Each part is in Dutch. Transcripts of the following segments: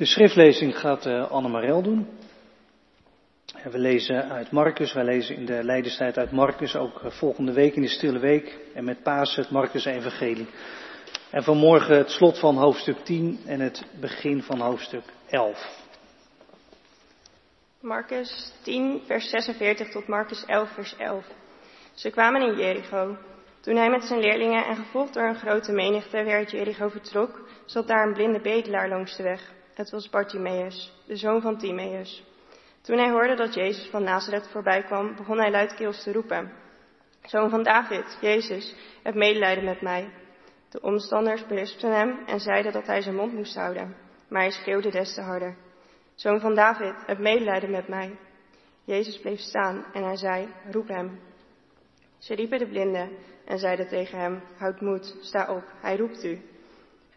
De schriftlezing gaat uh, Anne Marel doen. We lezen uit Marcus, wij lezen in de Leidenstijd uit Marcus, ook uh, volgende week in de Stille Week en met Pasen het Marcus Evangelie. En vanmorgen het slot van hoofdstuk 10 en het begin van hoofdstuk 11. Marcus 10, vers 46 tot Marcus 11, vers 11. Ze kwamen in Jericho. Toen hij met zijn leerlingen en gevolgd door een grote menigte weer uit Jericho vertrok, zat daar een blinde bedelaar langs de weg. Het was Bartimaeus, de zoon van Timaeus. Toen hij hoorde dat Jezus van Nazareth voorbij kwam, begon hij luidkeels te roepen. Zoon van David, Jezus, heb medelijden met mij. De omstanders berispten hem en zeiden dat hij zijn mond moest houden, maar hij schreeuwde des te harder. Zoon van David, heb medelijden met mij. Jezus bleef staan en hij zei, roep hem. Ze riepen de blinde en zeiden tegen hem, houd moed, sta op, hij roept u.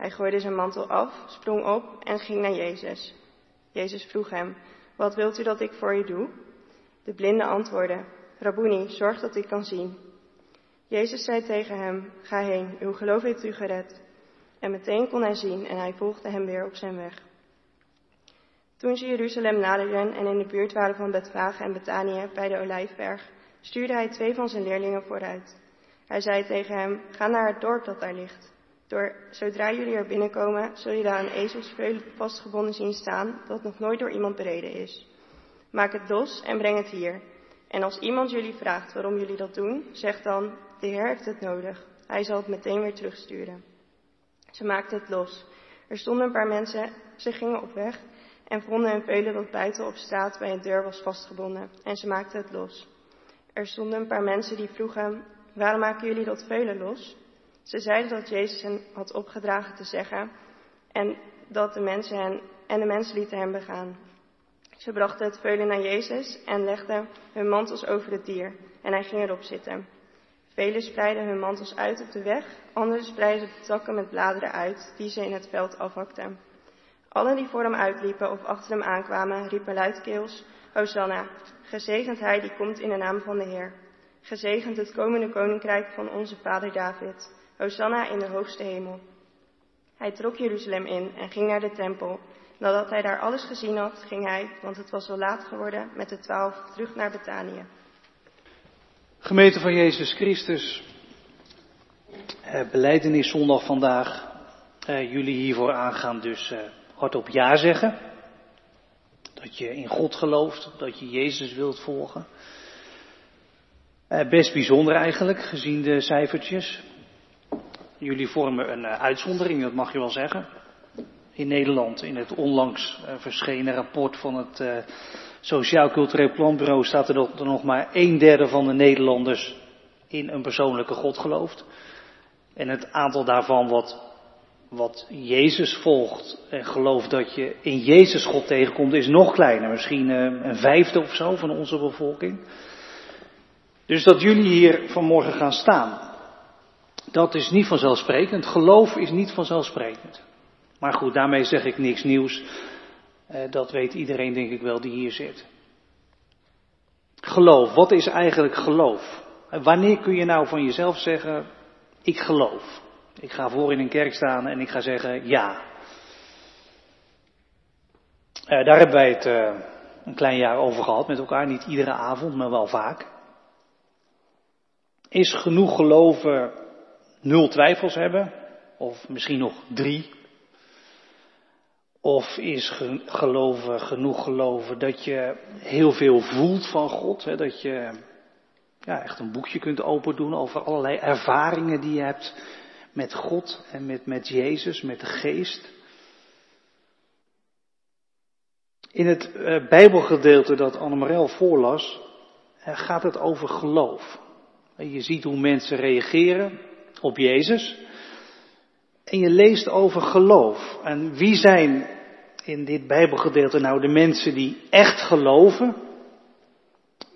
Hij gooide zijn mantel af, sprong op en ging naar Jezus. Jezus vroeg hem, wat wilt u dat ik voor u doe? De blinde antwoordde, Rabboni, zorg dat ik kan zien. Jezus zei tegen hem, ga heen, uw geloof heeft u gered. En meteen kon hij zien en hij volgde hem weer op zijn weg. Toen ze Jeruzalem naderden en in de buurt waren van Betfage en Betanië bij de Olijfberg, stuurde hij twee van zijn leerlingen vooruit. Hij zei tegen hem, ga naar het dorp dat daar ligt. Door, zodra jullie er binnenkomen, zul je daar een ezelsveul vastgebonden zien staan dat nog nooit door iemand bereden is. Maak het los en breng het hier. En als iemand jullie vraagt waarom jullie dat doen, zeg dan, de Heer heeft het nodig. Hij zal het meteen weer terugsturen. Ze maakten het los. Er stonden een paar mensen, ze gingen op weg en vonden een veulen dat buiten op straat bij een deur was vastgebonden. En ze maakten het los. Er stonden een paar mensen die vroegen, waarom maken jullie dat veulen los? Ze zeiden dat Jezus hen had opgedragen te zeggen en dat de mensen hen, en de mensen lieten hem begaan. Ze brachten het veulen naar Jezus en legden hun mantels over het dier en hij ging erop zitten. Velen spreidden hun mantels uit op de weg, anderen spreidden de takken met bladeren uit die ze in het veld afhakten. Allen die voor hem uitliepen of achter hem aankwamen, riepen luidkeels, Hosanna, gezegend hij die komt in de naam van de Heer. Gezegend het komende koninkrijk van onze vader David. Hosanna in de hoogste hemel. Hij trok Jeruzalem in en ging naar de tempel. Nadat hij daar alles gezien had, ging hij, want het was al laat geworden, met de twaalf terug naar Betanië. Gemeente van Jezus Christus, eh, beleidenis zondag vandaag. Eh, jullie hiervoor aangaan dus eh, hardop ja zeggen. Dat je in God gelooft, dat je Jezus wilt volgen. Eh, best bijzonder eigenlijk, gezien de cijfertjes. Jullie vormen een uh, uitzondering, dat mag je wel zeggen. In Nederland, in het onlangs uh, verschenen rapport van het uh, Sociaal Cultureel Planbureau, staat er dat nog maar een derde van de Nederlanders in een persoonlijke God gelooft. En het aantal daarvan wat, wat Jezus volgt en gelooft dat je in Jezus God tegenkomt, is nog kleiner. Misschien een vijfde of zo van onze bevolking. Dus dat jullie hier vanmorgen gaan staan, dat is niet vanzelfsprekend. Geloof is niet vanzelfsprekend. Maar goed, daarmee zeg ik niks nieuws. Dat weet iedereen denk ik wel die hier zit. Geloof, wat is eigenlijk geloof? Wanneer kun je nou van jezelf zeggen, ik geloof? Ik ga voor in een kerk staan en ik ga zeggen ja. Daar hebben wij het een klein jaar over gehad met elkaar, niet iedere avond, maar wel vaak. Is genoeg geloven nul twijfels hebben, of misschien nog drie. Of is geloven, genoeg geloven dat je heel veel voelt van God, hè, dat je ja, echt een boekje kunt open doen over allerlei ervaringen die je hebt met God en met, met Jezus, met de Geest. In het uh, Bijbelgedeelte dat Annemarel voorlas, uh, gaat het over geloof. Je ziet hoe mensen reageren op Jezus. En je leest over geloof. En wie zijn in dit Bijbelgedeelte nou de mensen die echt geloven?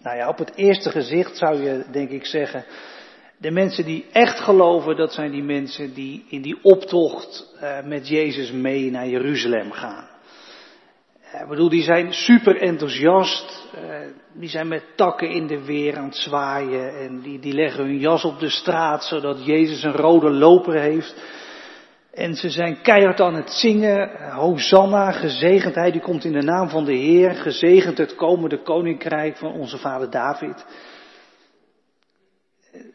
Nou ja, op het eerste gezicht zou je denk ik zeggen, de mensen die echt geloven, dat zijn die mensen die in die optocht uh, met Jezus mee naar Jeruzalem gaan. Ik bedoel, die zijn super enthousiast. Uh, die zijn met takken in de weer aan het zwaaien. En die, die leggen hun jas op de straat, zodat Jezus een rode loper heeft. En ze zijn keihard aan het zingen. Hosanna, gezegend hij die komt in de naam van de Heer. Gezegend het komende koninkrijk van onze vader David.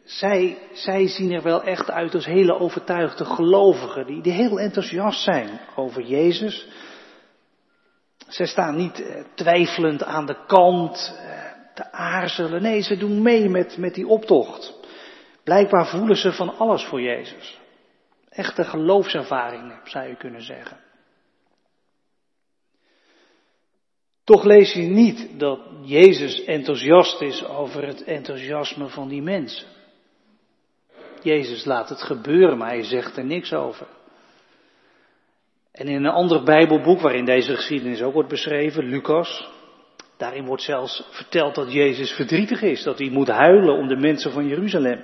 Zij, zij zien er wel echt uit als hele overtuigde gelovigen. Die, die heel enthousiast zijn over Jezus. Zij staan niet eh, twijfelend aan de kant, eh, te aarzelen. Nee, ze doen mee met, met die optocht. Blijkbaar voelen ze van alles voor Jezus. Echte geloofservaringen, zou je kunnen zeggen. Toch lees je niet dat Jezus enthousiast is over het enthousiasme van die mensen. Jezus laat het gebeuren, maar hij zegt er niks over. En in een ander Bijbelboek waarin deze geschiedenis ook wordt beschreven, Lucas, daarin wordt zelfs verteld dat Jezus verdrietig is, dat hij moet huilen om de mensen van Jeruzalem.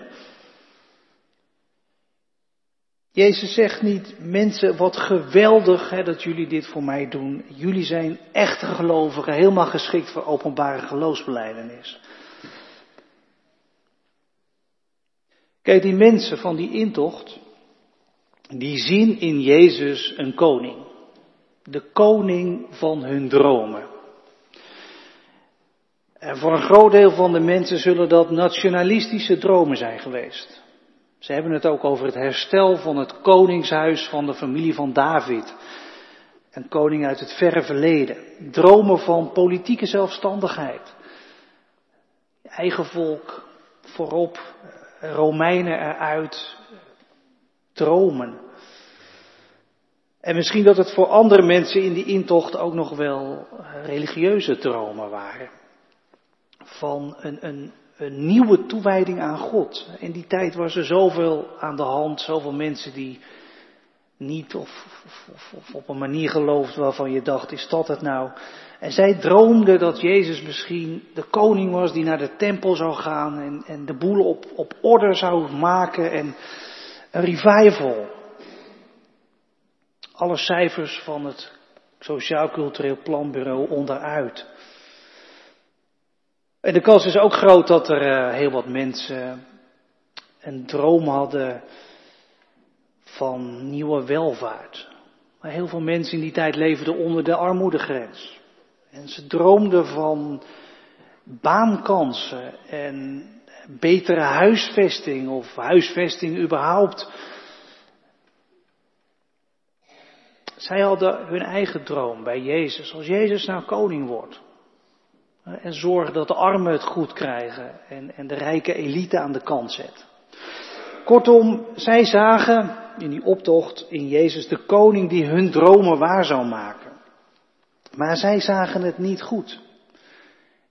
Jezus zegt niet, mensen, wat geweldig hè, dat jullie dit voor mij doen. Jullie zijn echte gelovigen, helemaal geschikt voor openbare geloofsbeleidenis. Kijk, die mensen van die intocht, die zien in Jezus een koning. De koning van hun dromen. En voor een groot deel van de mensen zullen dat nationalistische dromen zijn geweest. Ze hebben het ook over het herstel van het koningshuis van de familie van David. Een koning uit het verre verleden. Dromen van politieke zelfstandigheid. Eigen volk voorop, Romeinen eruit. Dromen. En misschien dat het voor andere mensen in die intocht ook nog wel religieuze dromen waren. Van een, een een nieuwe toewijding aan God. In die tijd was er zoveel aan de hand, zoveel mensen die niet of, op een manier geloofden waarvan je dacht, is dat het nou? En zij droomden dat Jezus misschien de koning was die naar de tempel zou gaan en, en de boel op, op orde zou maken en een revival. Alle cijfers van het Sociaal Cultureel Planbureau onderuit. En de kans is ook groot dat er uh, heel wat mensen een droom hadden van nieuwe welvaart. Maar heel veel mensen in die tijd leefden onder de armoedegrens. En ze droomden van baankansen en betere huisvesting of huisvesting überhaupt. Zij hadden hun eigen droom bij Jezus. Als Jezus nou koning wordt, en zorgen dat de armen het goed krijgen en, en de rijke elite aan de kant zet. Kortom, zij zagen in die optocht in Jezus de koning die hun dromen waar zou maken. Maar zij zagen het niet goed.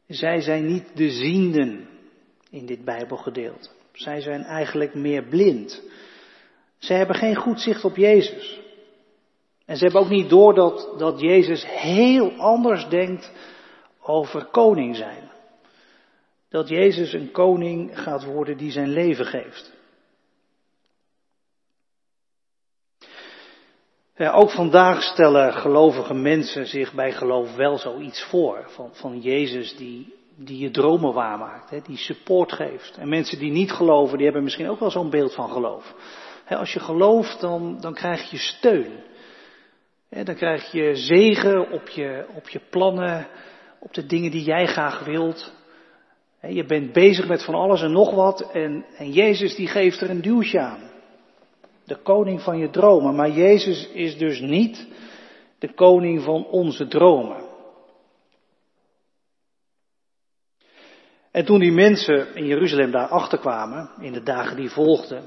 Zij zijn niet de zienden in dit Bijbelgedeelte. Zij zijn eigenlijk meer blind. Zij hebben geen goed zicht op Jezus. En ze hebben ook niet door dat, dat Jezus heel anders denkt over koning zijn. Dat Jezus een koning gaat worden die zijn leven geeft. Ja, ook vandaag stellen gelovige mensen zich bij geloof wel zoiets voor. Van, van Jezus die, die je dromen waarmaakt, hè, die support geeft. En mensen die niet geloven, die hebben misschien ook wel zo'n beeld van geloof. als je gelooft, dan, dan krijg je steun. dan krijg je zegen op je, op je plannen, op de dingen die jij graag wilt. Je bent bezig met van alles en nog wat en, en Jezus die geeft er een duwtje aan. De koning van je dromen. Maar Jezus is dus niet de koning van onze dromen. En toen die mensen in Jeruzalem daar achterkwamen, in de dagen die volgden,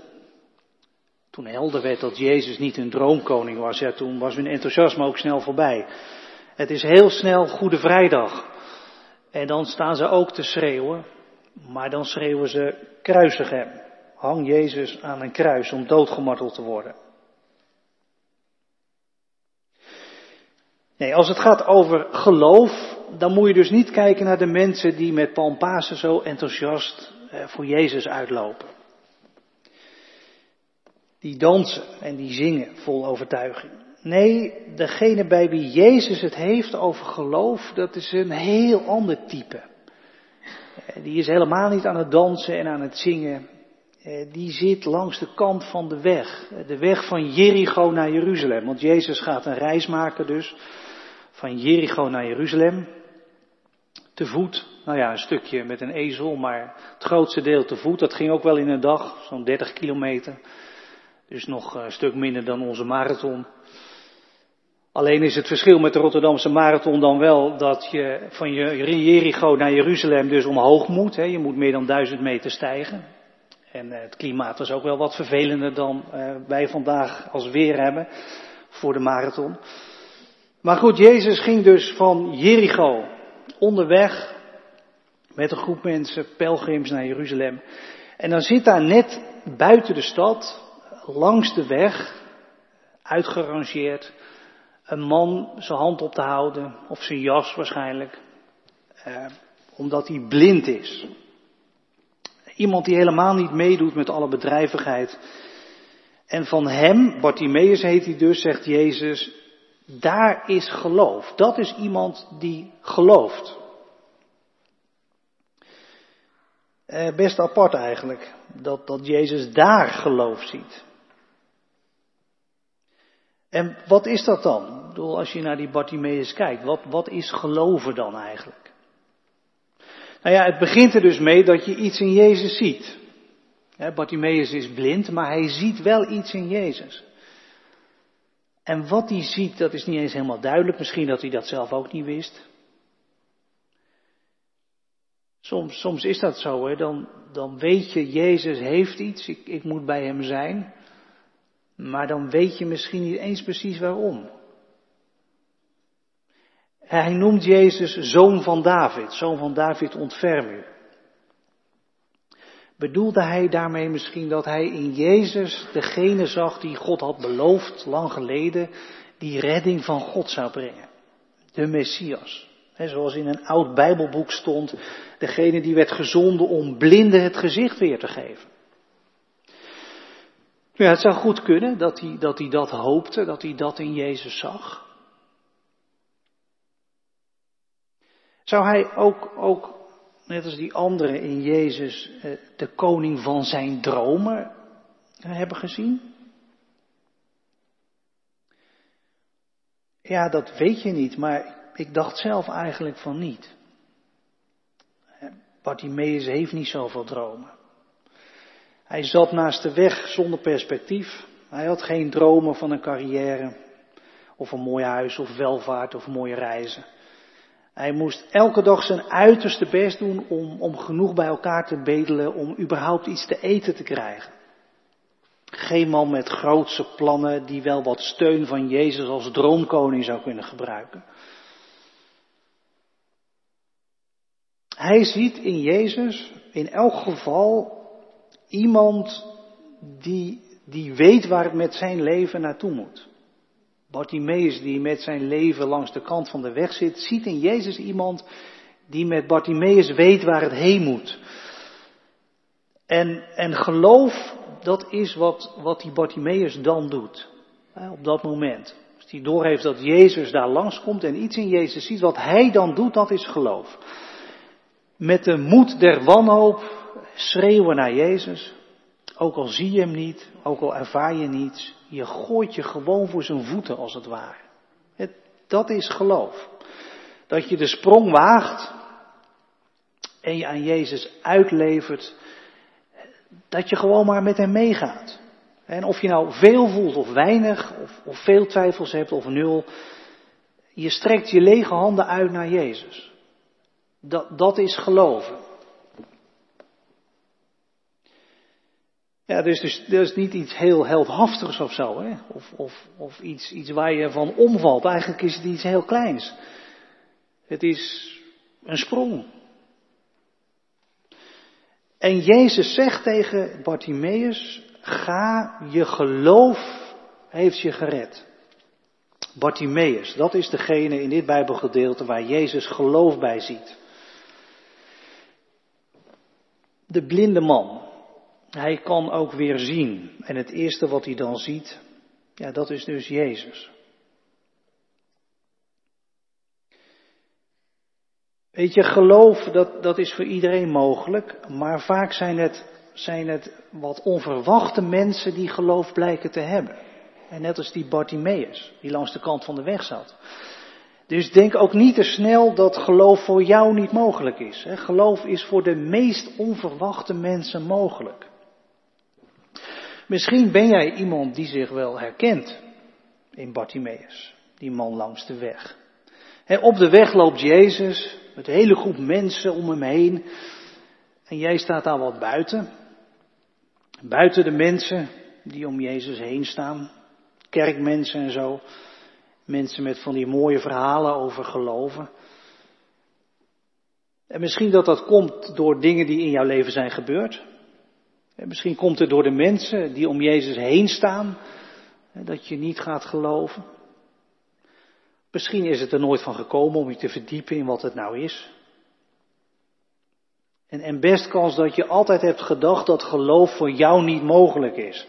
toen helder werd dat Jezus niet hun droomkoning was, ja, toen was hun enthousiasme ook snel voorbij. Het is heel snel Goede Vrijdag. En dan staan ze ook te schreeuwen, maar dan schreeuwen ze kruisig hem. Hang Jezus aan een kruis om doodgemarteld te worden. Nee, als het gaat over geloof, dan moet je dus niet kijken naar de mensen die met Palmpasen zo enthousiast eh, voor Jezus uitlopen. Die dansen en die zingen vol overtuiging. Nee, degene bij wie Jezus het heeft over geloof, dat is een heel ander type. Die is helemaal niet aan het dansen en aan het zingen. die zit langs de kant van de weg. De weg van Jericho naar Jeruzalem. Want Jezus gaat een reis maken dus van Jericho naar Jeruzalem. Te voet, nou ja, een stukje met een ezel, maar het grootste deel te voet. Dat ging ook wel in een dag, zo'n 30 kilometer. Dus nog een stuk minder dan onze marathon. Alleen is het verschil met de Rotterdamse marathon dan wel dat je van Jericho naar Jeruzalem dus omhoog moet. Hè. Je moet meer dan duizend meter stijgen. En eh, het klimaat was ook wel wat vervelender dan eh, wij vandaag als weer hebben voor de marathon. Maar goed, Jezus ging dus van Jericho onderweg met een groep mensen, pelgrims naar Jeruzalem. En dan zit daar net buiten de stad, langs de weg, uitgerangeerd, een man zijn hand op te houden, of zijn jas waarschijnlijk, eh, omdat hij blind is. Iemand die helemaal niet meedoet met alle bedrijvigheid. En van hem, Bartimaeus heet hij dus, zegt Jezus, daar is geloof. Dat is iemand die gelooft. Eh, best apart eigenlijk, dat, dat Jezus daar geloof ziet. En wat is dat dan? Ik bedoel, als je naar die Bartimaeus kijkt, wat, wat is geloven dan eigenlijk? Nou ja, het begint er dus mee dat je iets in Jezus ziet. Bartimaeus is blind, maar hij ziet wel iets in Jezus. En wat hij ziet, dat is niet eens helemaal duidelijk. Misschien dat hij dat zelf ook niet wist. Soms, soms is dat zo, hè? Dan, dan weet je, Jezus heeft iets, ik, ik moet bij hem zijn. Maar dan weet je misschien niet eens precies waarom. Hij noemt Jezus zoon van David, zoon van David ontferm u. Bedoelde hij daarmee misschien dat hij in Jezus degene zag die God had beloofd lang geleden, die redding van God zou brengen? De Messias. Zoals in een oud Bijbelboek stond, degene die werd gezonden om blinden het gezicht weer te geven. Ja, het zou goed kunnen dat hij, dat hij dat hoopte, dat hij dat in Jezus zag. Zou hij ook, ook net als die anderen in Jezus, eh, de koning van zijn dromen hebben gezien? Ja, dat weet je niet, maar ik dacht zelf eigenlijk van niet. Bartimeus heeft niet zoveel dromen. Hij zat naast de weg zonder perspectief. Hij had geen dromen van een carrière, of een mooi huis, of welvaart, of mooie reizen. Hij moest elke dag zijn uiterste best doen om, om genoeg bij elkaar te bedelen om überhaupt iets te eten te krijgen. Geen man met grootse plannen die wel wat steun van Jezus als droomkoning zou kunnen gebruiken. Hij ziet in Jezus in elk geval iemand die, die weet waar het met zijn leven naartoe moet. Bartimaeus die met zijn leven langs de kant van de weg zit, ziet in Jezus iemand die met Bartimaeus weet waar het heen moet. En, en geloof, dat is wat, wat die Bartimaeus dan doet. Op dat moment. Als hij doorheeft dat Jezus daar langskomt en iets in Jezus ziet, wat hij dan doet, dat is geloof. Met de moed der wanhoop schreeuwen naar Jezus. Ook al zie je hem niet, ook al ervaar je niets, je gooit je gewoon voor zijn voeten als het ware. Dat is geloof. Dat je de sprong waagt en je aan Jezus uitlevert, dat je gewoon maar met hem meegaat. En of je nou veel voelt of weinig, of, of veel twijfels hebt of nul, je strekt je lege handen uit naar Jezus. Dat, dat is geloven. Ja, dus, dus dat is niet iets heel heldhaftigs of zo, hè? Of, of, of iets, iets waar je van omvalt. Eigenlijk is het iets heel kleins. Het is een sprong. En Jezus zegt tegen Bartimaeus, ga, je geloof heeft je gered. Bartimaeus, dat is degene in dit Bijbelgedeelte waar Jezus geloof bij ziet. De blinde man, hij kan ook weer zien. En het eerste wat hij dan ziet, ja, dat is dus Jezus. Weet je, geloof, dat, dat is voor iedereen mogelijk, maar vaak zijn het zijn het wat onverwachte mensen die geloof blijken te hebben. En net als die Bartimaeus, die langs de kant van de weg zat. Dus denk ook niet te snel dat geloof voor jou niet mogelijk is. Geloof is voor de meest onverwachte mensen mogelijk. Misschien ben jij iemand die zich wel herkent in Bartimaeus, die man langs de weg. op de weg loopt Jezus met een hele groep mensen om hem heen. En jij staat daar wat buiten. Buiten de mensen die om Jezus heen staan. Kerkmensen en zo. Mensen met van die mooie verhalen over geloven. En misschien dat dat komt door dingen die in jouw leven zijn gebeurd. En misschien komt het door de mensen die om Jezus heen staan. Dat je niet gaat geloven. Misschien is het er nooit van gekomen om je te verdiepen in wat het nou is. En, en best kans dat je altijd hebt gedacht dat geloof voor jou niet mogelijk is.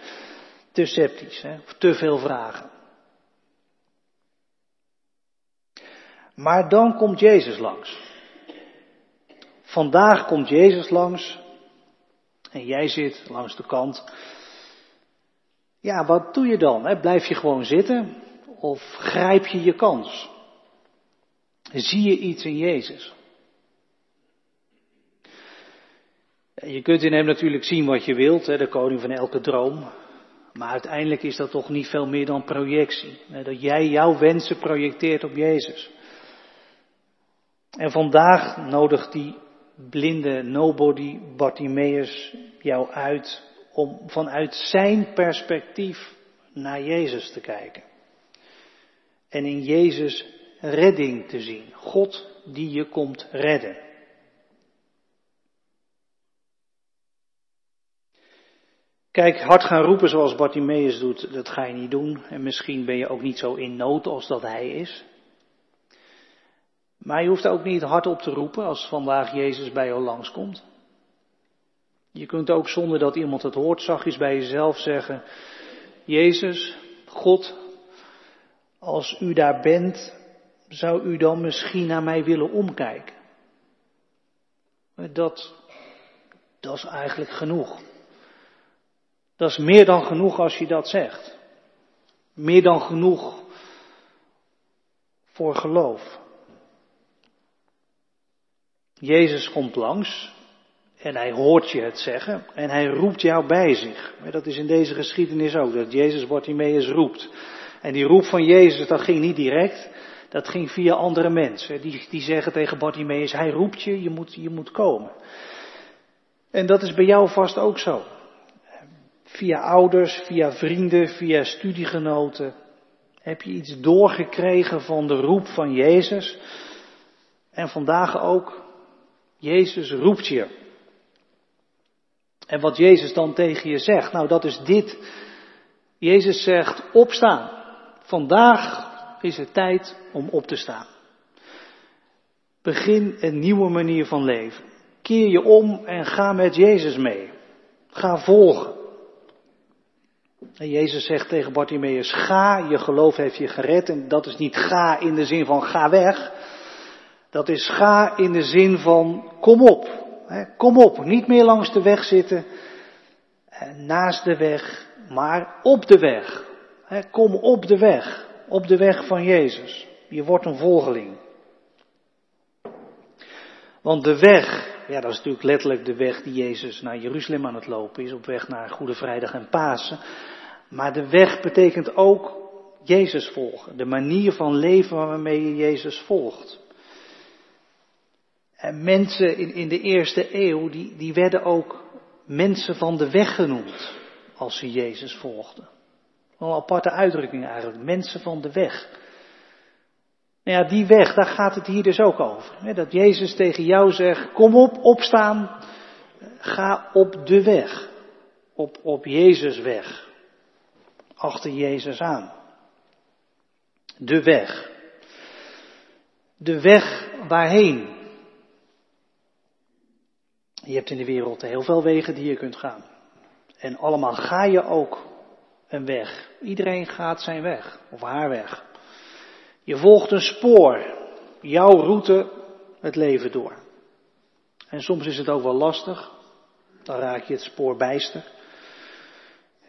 Te sceptisch, hè? of te veel vragen. Maar dan komt Jezus langs. Vandaag komt Jezus langs. En jij zit langs de kant. Ja, wat doe je dan? Hè? Blijf je gewoon zitten? Of grijp je je kans? Zie je iets in Jezus? Je kunt in hem natuurlijk zien wat je wilt, hè, de koning van elke droom. Maar uiteindelijk is dat toch niet veel meer dan projectie. Hè, dat jij jouw wensen projecteert op Jezus. En vandaag nodigt die blinde nobody Bartimaeus jou uit om vanuit zijn perspectief naar Jezus te kijken. En in Jezus redding te zien. God die je komt redden. Kijk, hard gaan roepen zoals Bartimaeus doet, dat ga je niet doen. En misschien ben je ook niet zo in nood als dat hij is. Maar je hoeft ook niet hard op te roepen als vandaag Jezus bij jou langskomt. Je kunt ook zonder dat iemand het hoort zachtjes bij jezelf zeggen, Jezus, God, als u daar bent, zou u dan misschien naar mij willen omkijken? Dat, dat is eigenlijk genoeg. Dat is meer dan genoeg als je dat zegt. Meer dan genoeg voor geloof. Jezus komt langs en hij hoort je het zeggen en hij roept jou bij zich. Dat is in deze geschiedenis ook, dat Jezus Bartimaeus roept. En die roep van Jezus, dat ging niet direct, dat ging via andere mensen. Die, die zeggen tegen Bartimaeus, hij roept je, je moet, je moet komen. En dat is bij jou vast ook zo. Via ouders, via vrienden, via studiegenoten heb je iets doorgekregen van de roep van Jezus. En vandaag ook, Jezus roept je. En wat Jezus dan tegen je zegt, nou dat is dit. Jezus zegt opstaan. Vandaag is het tijd om op te staan. Begin een nieuwe manier van leven. Keer je om en ga met Jezus mee. Ga volgen. En Jezus zegt tegen Bartimaeus, ga, je geloof heeft je gered. En dat is niet ga in de zin van ga weg. Dat is ga in de zin van kom op. Kom op, niet meer langs de weg zitten, naast de weg, maar op de weg. Kom op de weg, op de weg van Jezus. Je wordt een volgeling. Want de weg, ja dat is natuurlijk letterlijk de weg die Jezus naar Jeruzalem aan het lopen is, op weg naar Goede Vrijdag en Pasen. Maar de weg betekent ook Jezus volgen, de manier van leven waarmee je Jezus volgt. En mensen in, in de eerste eeuw, die, die werden ook mensen van de weg genoemd, als ze Jezus volgden. Een aparte uitdrukking eigenlijk, mensen van de weg. Nou ja, die weg, daar gaat het hier dus ook over. Dat Jezus tegen jou zegt, kom op, opstaan, ga op de weg. Op, op Jezus weg. Achter Jezus aan. De weg. De weg waarheen? Je hebt in de wereld heel veel wegen die je kunt gaan. En allemaal ga je ook een weg. Iedereen gaat zijn weg, of haar weg. Je volgt een spoor, jouw route het leven door. En soms is het ook wel lastig. dan raak je het spoor bijster.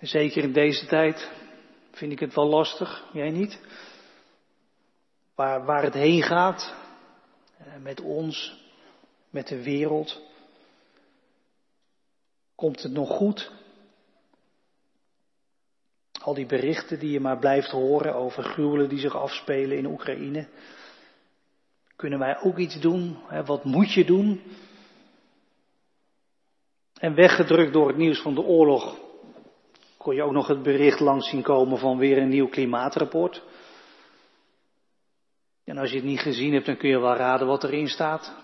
zeker in deze tijd vind ik het wel lastig, jij niet? Waar, waar het heen gaat, eh, met ons, met de wereld. Komt het nog goed? Al die berichten die je maar blijft horen over gruwelen die zich afspelen in Oekraïne. Kunnen wij ook iets doen? Wat moet je doen? En weggedrukt door het nieuws van de oorlog kon je ook nog het bericht langs zien komen van weer een nieuw klimaatrapport. En als je het niet gezien hebt, dan kun je wel raden wat erin staat.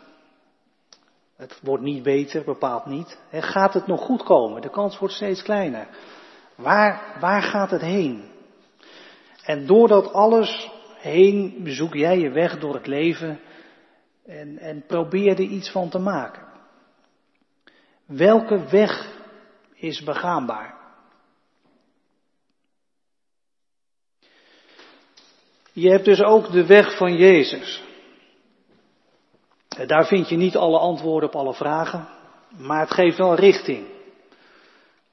Het wordt niet beter, bepaald niet. gaat het nog goed komen? De kans wordt steeds kleiner. Waar, waar gaat het heen? En door dat alles heen zoek jij je weg door het leven en, en probeer er iets van te maken. Welke weg is begaanbaar? Je hebt dus ook de weg van Jezus. Daar vind je niet alle antwoorden op alle vragen, maar het geeft wel richting,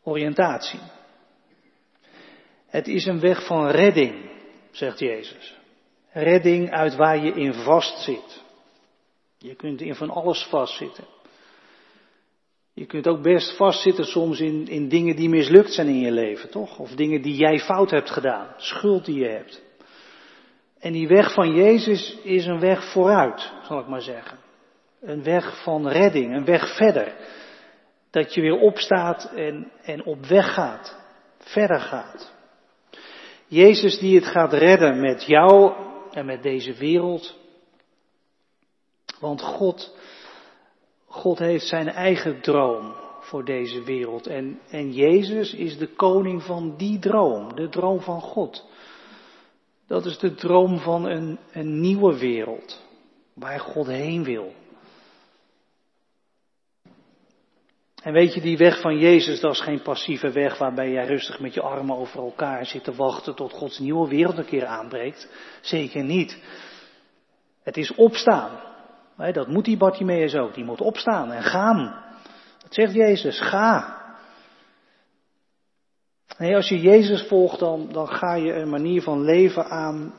oriëntatie. Het is een weg van redding, zegt Jezus. Redding uit waar je in vastzit. Je kunt in van alles vastzitten. Je kunt ook best vastzitten soms in, in dingen die mislukt zijn in je leven, toch? Of dingen die jij fout hebt gedaan, schuld die je hebt. En die weg van Jezus is een weg vooruit, zal ik maar zeggen. Een weg van redding, een weg verder. Dat je weer opstaat en, en op weg gaat, verder gaat. Jezus die het gaat redden met jou en met deze wereld. Want God, God heeft zijn eigen droom voor deze wereld. En, en Jezus is de koning van die droom, de droom van God. Dat is de droom van een, een nieuwe wereld, waar God heen wil. En weet je, die weg van Jezus, dat is geen passieve weg waarbij jij rustig met je armen over elkaar zit te wachten tot Gods nieuwe wereld een keer aanbreekt. Zeker niet. Het is opstaan. Dat moet die Bartimeus ook. Die moet opstaan en gaan. Dat zegt Jezus, ga. Als je Jezus volgt, dan, dan ga je een manier van leven aan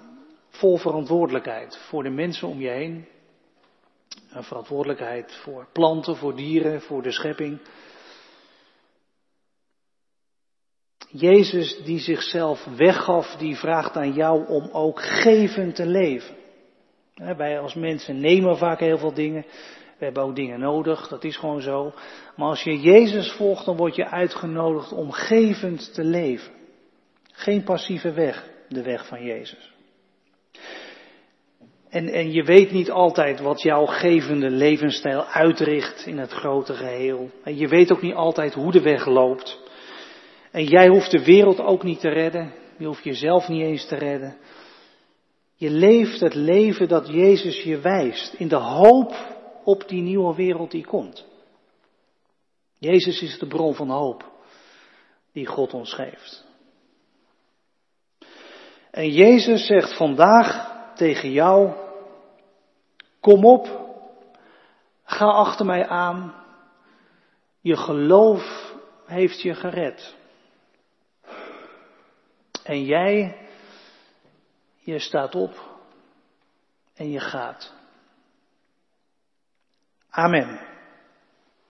vol verantwoordelijkheid voor de mensen om je heen. Een verantwoordelijkheid voor planten, voor dieren, voor de schepping. Jezus die zichzelf weggaf, die vraagt aan jou om ook gevend te leven. Wij als mensen nemen vaak heel veel dingen. We hebben ook dingen nodig, dat is gewoon zo. Maar als je Jezus volgt, dan word je uitgenodigd om gevend te leven. Geen passieve weg, de weg van Jezus. En, en je weet niet altijd wat jouw gevende levensstijl uitricht in het grote geheel. En je weet ook niet altijd hoe de weg loopt. En jij hoeft de wereld ook niet te redden. Je hoeft jezelf niet eens te redden. Je leeft het leven dat Jezus je wijst. In de hoop op die nieuwe wereld die komt. Jezus is de bron van hoop die God ons geeft. En Jezus zegt vandaag tegen jou, kom op, ga achter mij aan, je geloof heeft je gered. En jij, je staat op en je gaat. Amen.